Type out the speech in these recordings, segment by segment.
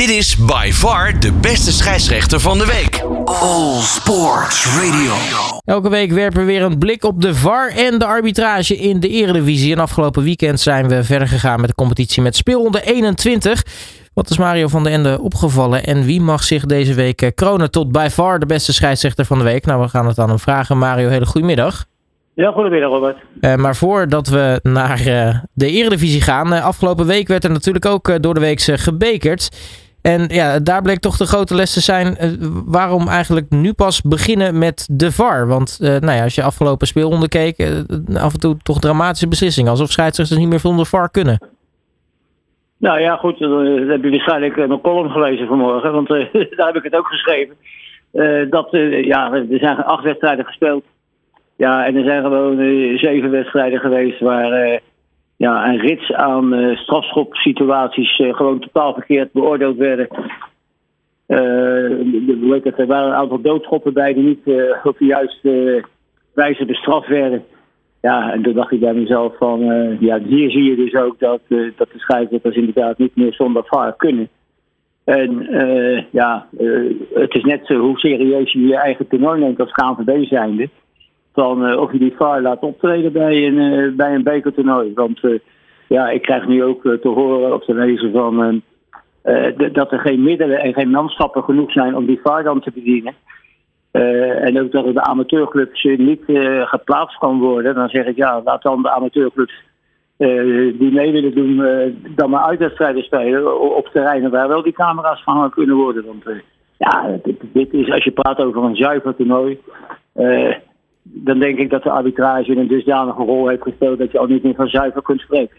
Dit is by far de beste scheidsrechter van de week. All Sports Radio. Elke week werpen we weer een blik op de VAR en de arbitrage in de Eredivisie. En afgelopen weekend zijn we verder gegaan met de competitie met speelronde 21. Wat is Mario van der Ende opgevallen en wie mag zich deze week eh, kronen tot by far de beste scheidsrechter van de week? Nou, we gaan het aan hem vragen. Mario, hele goedemiddag. Ja, goedemiddag Robert. Uh, maar voordat we naar uh, de Eredivisie gaan, uh, afgelopen week werd er natuurlijk ook door de week gebekerd. En ja, daar bleek toch de grote les te zijn waarom eigenlijk nu pas beginnen met de VAR. Want nou ja, als je afgelopen speelronde keek, af en toe toch dramatische beslissingen. Alsof scheidsrechters niet meer zonder VAR kunnen. Nou ja, goed, dan heb je waarschijnlijk mijn column gelezen vanmorgen, want daar heb ik het ook geschreven. dat, ja, er zijn acht wedstrijden gespeeld. Ja, en er zijn gewoon zeven wedstrijden geweest waar ja, een rits aan uh, strafschopsituaties uh, gewoon totaal verkeerd beoordeeld werden. Uh, er waren een aantal doodschoppen bij die niet op de juiste wijze bestraft werden. Ja, en toen dacht ik bij mezelf van, ja, hier zie je dus ook dat, dat de scheidsrechters inderdaad niet meer zonder VAR kunnen. En ja, het is net zo hoe serieus je je eigen toernooi neemt als KNVB zijnde van uh, of je die VAR laat optreden bij een, uh, bij een bekertoernooi. Want uh, ja, ik krijg nu ook te horen op de lezer van dat er geen middelen en geen manschappen genoeg zijn om die VAR dan te bedienen. en ook dat er de amateurclubs niet geplaatst kan worden. Dan zeg ik ja, laat dan de amateurclubs die mee willen doen, dan maar uitwedstrijden spelen op terreinen waar wel die camera's van kunnen worden. Want ja, dit, dit, is als je praat over een zuiver toernooi dan denk ik dat de arbitrage een dusdanige rol heeft gespeeld dat je al niet meer van zuiver kunt spreken.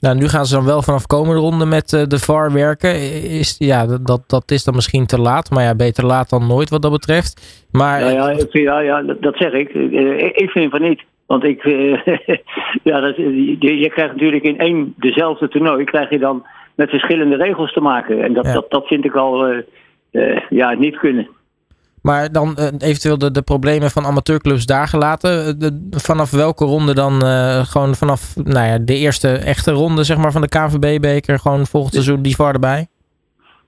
Nou, nu gaan ze dan wel vanaf komende ronde met uh, de VAR werken. Is, ja, dat, dat is dan misschien te laat. Maar ja, beter laat dan nooit wat dat betreft. Maar... Nou ja, ja, ja, ja, dat zeg ik. Eh, ik vind van niet. Want ik, uh, ja, dat, je, je, krijgt natuurlijk in één dezelfde toernooi, krijg je dan met verschillende regels te maken. En dat, ja. dat, dat vind ik al ja, niet kunnen. Maar dan uh, eventueel de, de problemen van amateurclubs daar gelaten. De, vanaf welke ronde dan? Uh, gewoon vanaf nou ja, de eerste echte ronde zeg maar, van de KVB-beker. Gewoon volgend seizoen die VAR erbij?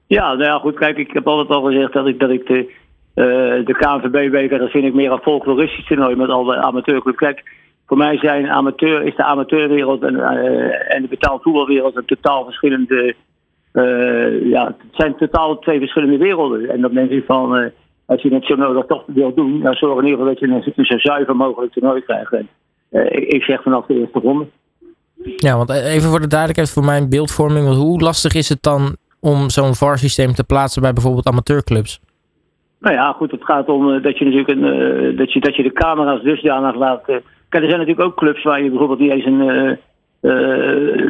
Ja, nou ja, goed. Kijk, ik heb altijd al gezegd dat ik, dat ik de, uh, de KNVB-beker... dat vind ik meer een folkloristisch toernooi met al de amateurclubs. Kijk, voor mij zijn amateur, is de amateurwereld en, en de betaald voetbalwereld... een totaal verschillende... ja, het zijn totaal twee verschillende werelden. En denk ik van als je het zo nodig toch wil doen, dan zorg in ieder geval dat je een, een zo zuiver mogelijk toernooi krijgt. En, uh, ik, ik, zeg vanaf de eerste ronde. Ja, want even voor de duidelijkheid voor mijn beeldvorming. Hoe lastig is het dan om zo'n VAR-systeem te plaatsen bij bijvoorbeeld amateurclubs? Nou ja, goed, het gaat om uh, dat je natuurlijk een, uh, dat, je, dat je de camera's dusdanig laat. kijk, er zijn natuurlijk ook clubs waar je bijvoorbeeld niet eens een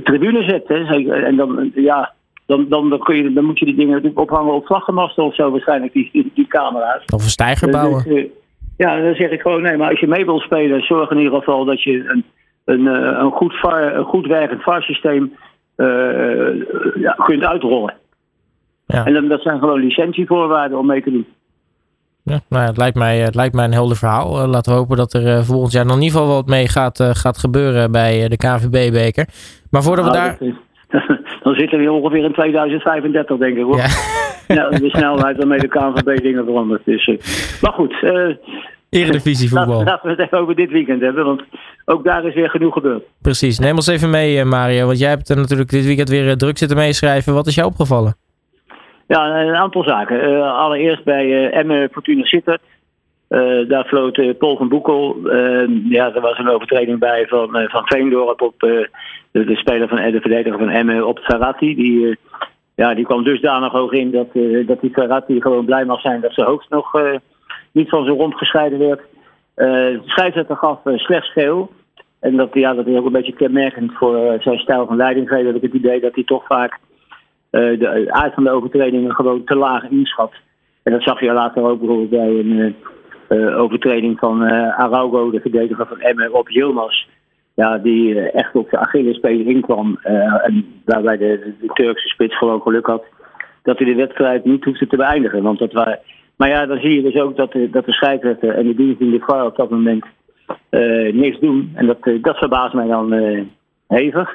tribune zet. Hè, en dan, ja, dan, dan, dan, kun je, dan moet je die dingen natuurlijk ophangen op vlaggenmasten of zo waarschijnlijk, die, die, camera's. Of een stijger bouwen. Dus, ja, dan zeg ik gewoon nee, maar als je mee wil spelen, zorg in ieder geval dat je een, een, een, goed, VAR, een goed werkend VAR-systeem uh, ja, kunt uitrollen. Ja. En dan, dat zijn gewoon licentievoorwaarden om mee te doen. Ja, nou, het, lijkt mij, het lijkt mij een helder verhaal. Uh, laten we hopen dat er uh, volgend jaar nog in ieder geval wat mee gaat, gaat gebeuren bij de KVB-beker. Maar voordat we nou, daar dan zitten we ongeveer in 2035, denk ik hoor. Ja. ja de snelheid waarmee de KNVB dingen verandert. Dus, maar goed. Uh, Eredivisie voetbal. Laten we het even over dit weekend hebben, want ook daar is weer genoeg gebeurd. Precies. Neem ons even mee, eh, Mario, want jij hebt er natuurlijk dit weekend weer druk zitten meeschrijven. Wat is jou opgevallen? Ja, een aantal zaken. Uh, allereerst bij uh, Emme Fortuna Sittard. Uh, daar floot Paul van Boekel. ja, er was een overtreding bij van, van Veendorp op de, de speler van de verdediger van Emmen op Ferrati. Die, uh, ja, die kwam dusdanig hoog in dat, uh, dat die Ferrati gewoon blij mag zijn dat ze hoogst nog uh, niet van zijn rond gescheiden werd. de scheidsrechter gaf slechts geel. En dat, ja, dat is ook een beetje kenmerkend voor zijn stijl van leidinggeven. heb ik het idee dat hij toch vaak de aard van de overtredingen gewoon te laag inschat. En dat zag je later ook bijvoorbeeld bij een overtreding van Araugo, de verdediger van Emmen, op Yilmaz ja, die eh, echt op de Achillespees inkwam. En waarbij de, de, Turkse spits gewoon geluk had dat hij de wedstrijd niet hoefde te beëindigen. Want dat waren, maar ja, dan zie je dus ook dat de, dat de scheidsrechter en de dienst in de VAR op dat moment uh, niks doen. En dat, dat verbaast mij dan hevig.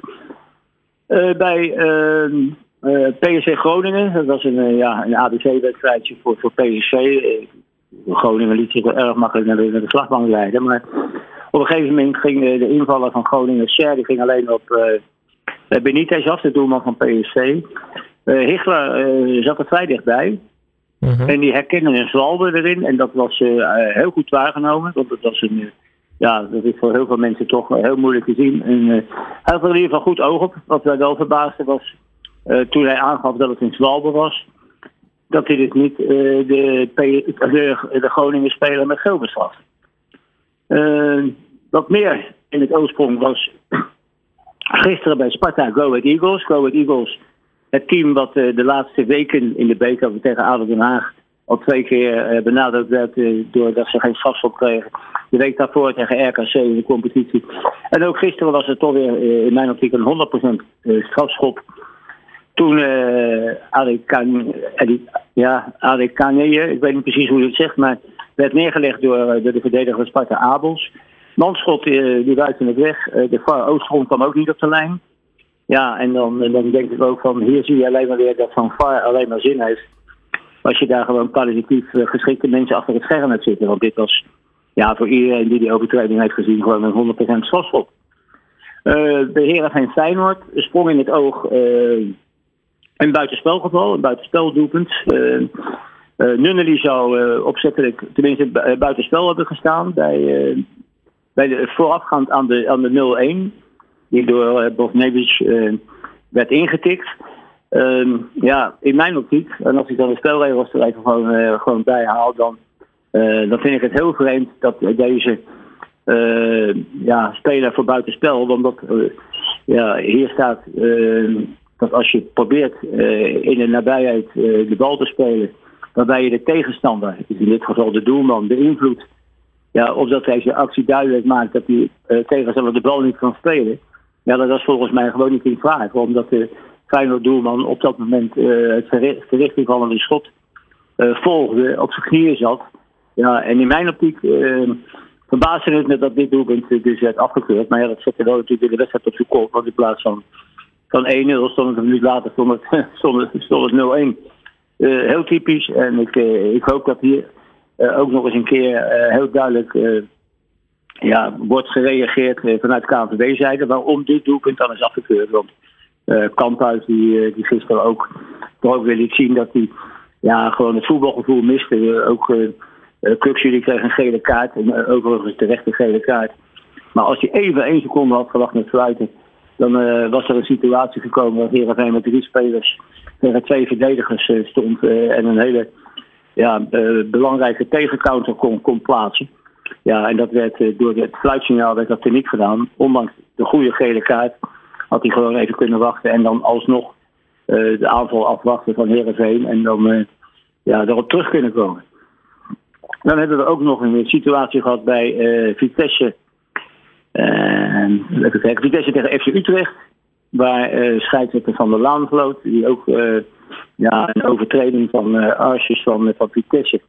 bij Uh, PSV Groningen, dat was een, ja, een ABC-wedstrijdje voor, voor PSV. Groningen liet zich erg makkelijk naar de, naar de slagbank leiden. Maar op een gegeven moment ging de invaller van Groningen, Sher, die ging alleen op uh, Benitez af, de doelman van PSV. Uh, Hichler zat er vrij dichtbij. Mhm. En die herkennen een zwalbe erin. En dat was heel goed waargenomen. Want het was een ja, dat is voor heel veel mensen toch heel moeilijk te zien. En, hij had er in ieder geval goed oog op. Wat wij wel verbaasden was toen hij aangaf dat het een Zwalbe was. Dat dus niet uh, de, de, de Groningen speler met geel bestrafte. wat meer in het oorsprong was gisteren bij Sparta Go Ahead Eagles. Go Eagles, het team wat de laatste weken in de beker tegen ADO Den Haag al twee keer benaderd werd doordat ze geen strafschop kregen. De week daarvoor tegen RKC in de competitie. En ook gisteren was het toch weer in mijn optiek een 100% strafschop toen uh, ja, ik weet niet precies hoe je het zegt, maar werd neergelegd door, eh, de verdediger Sparta Abels. Manschot uh, die buiten het weg. Uh, de VAR Oostgrond kwam ook niet op de lijn. Ja, en dan, dan denk ik ook van hier zie je alleen maar weer dat van VAR alleen maar zin heeft. Als je daar gewoon kwalitatief geschikte mensen achter het scherm hebt zitten. Want dit was ja, voor iedereen die die overtreding heeft gezien gewoon een 100% strafschop. de heren van Feyenoord sprong in het oog een buitenspelgeval, een buitenspeldoelpunt. Uh, uh, Nunnely zou uh, opzettelijk, tenminste buitenspel hebben gestaan bij, bij de, voorafgaand aan de, aan de 0-1, die door uh, Bosnevich werd ingetikt. Ehm, ja, in mijn optiek, en als ik dan de spelregels er even gewoon, gewoon bij haal, dan, dan vind ik het heel vreemd dat deze ja, speler voor buitenspel, omdat ja, hier staat dat als je probeert uh, in de nabijheid uh, de bal te spelen, waarbij je de tegenstander, dus in dit geval de doelman, beïnvloedt, ja, of dat hij zijn actie duidelijk maakt dat die uh, tegenstander de bal niet kan spelen, ja, dat is volgens mij gewoon niet in vraag. Omdat de Feyenoord doelman op dat moment het verrichting van een schot volgde, op zijn knieën zat. Ja, en in mijn optiek verbaasde het me dat dit doelpunt dus werd afgekeurd. Maar ja, dat zette wel natuurlijk de wedstrijd op zijn kop, want in plaats van van 1-0 stond het een minuut later stond het, stond het, stond het 0-1. Uh, heel typisch. En ik, uh, ik hoop dat hier uh, ook nog eens een keer heel duidelijk ja, wordt gereageerd vanuit KNVB-zijde waarom dit doelpunt dan is afgekeurd. Want Kamphuis die, die gisteren ook toch ook weer liet zien dat hij ja, gewoon het voetbalgevoel miste. ook uh, die kreeg een gele kaart. En overigens terecht een gele kaart. Maar als hij even één seconde had gewacht met fluiten dan uh, was er een situatie gekomen waar Heerenveen met drie spelers tegen twee verdedigers uh, stond uh, en een hele ja, belangrijke tegencounter kon, kon plaatsen. Ja, en dat werd door het fluitsignaal werd dat niet gedaan. Ondanks de goede gele kaart had hij gewoon even kunnen wachten en dan alsnog de aanval afwachten van Heerenveen en dan ja, erop terug kunnen komen. Dan hebben we ook nog een situatie gehad bij Vitesse even kijken, Vitesse tegen FC Utrecht. Waar uh, scheidsrechter van de Laan vloot. Die ook uh, ja, een overtreding van uh, Arsjes van, van Vitesse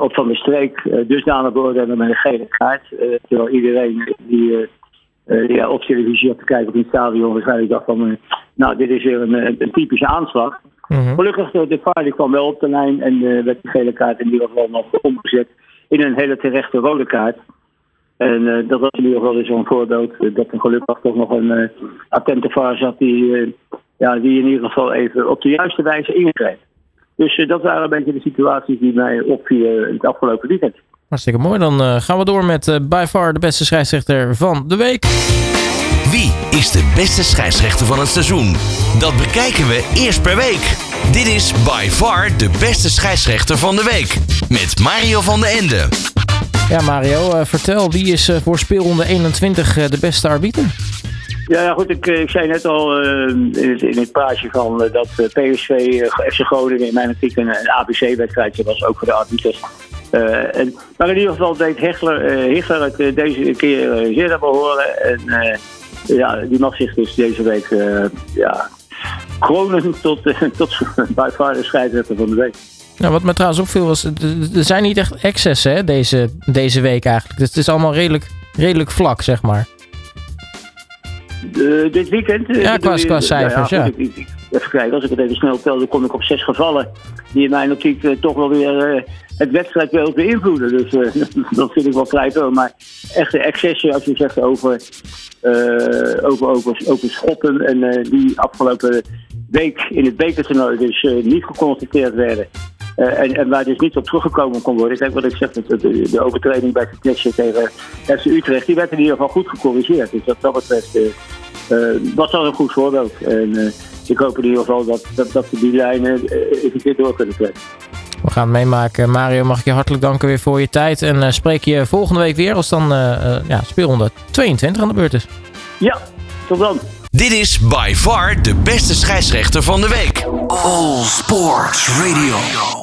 op van de streek dusdanig beoordeelde met een gele kaart. terwijl iedereen die, die ja, op televisie had te kijken op het stadion waarschijnlijk dacht van... nou, dit is weer een, een typische aanslag. Mm Gelukkig, de VAR kwam wel op de lijn en werd de gele kaart in ieder geval nog omgezet in een hele terechte rode kaart. En uh, dat was in ieder geval zo'n voorbeeld eh, dat er gelukkig toch nog een uh, attente vaar zat die, ja, die in ieder geval even op de juiste wijze ingreep. Dus dat waren een beetje de situaties die mij opvielen het afgelopen weekend. Hartstikke mooi. Dan gaan we door met by far de beste scheidsrechter van de week. Wie is de beste scheidsrechter van het seizoen? Dat bekijken we eerst per week. Dit is by far de beste scheidsrechter van de week. Met Mario van den Ende. Ja, Mario, uh, vertel, wie is uh, voor speelronde 21 uh, de beste arbiter? Ja, goed, ik, ik zei net al in het, in, het, praatje van dat PSV, FC Groningen in mijn optiek een, ABC-wedstrijdje was, ook voor de arbiters. En, maar in ieder geval deed Hechler, Hechler het deze keer zeer naar behoren. En ja, die mag zich dus deze week ja, kronen tot, tot bij scheidsrechter van de week. Nou, wat me trouwens opviel was, er zijn niet echt excessen hè, deze, deze week eigenlijk. Dus het is allemaal redelijk, redelijk vlak, zeg maar. dit weekend? Ja, qua, qua cijfers, ja. even kijken, als ik het even snel tel, dan kom ik op zes gevallen. Die in mijn optiek toch wel weer het wedstrijdbeeld beïnvloeden. Dus dat vind ik wel vrij veel. Maar echte excessen, als je zegt over, over, over, over schoppen en die afgelopen week in het bekertoernooi dus niet geconstateerd werden. Uh, en, en, waar dus niet op teruggekomen kon worden. Kijk wat ik zeg, de, de, de overtreding bij Vitesse tegen FC Utrecht, die werd in ieder geval goed gecorrigeerd. Dus wat dat betreft uh, uh, was dat een goed voorbeeld. En ik hoop in ieder geval dat, dat, dat we die lijnen even keer door kunnen trekken. We gaan het meemaken. Mario, mag ik je hartelijk danken weer voor je tijd. En spreek je volgende week weer als dan ja, speelronde 22 aan de beurt is. Ja, tot dan. Dit is by far de beste scheidsrechter van de week. All Sports Radio.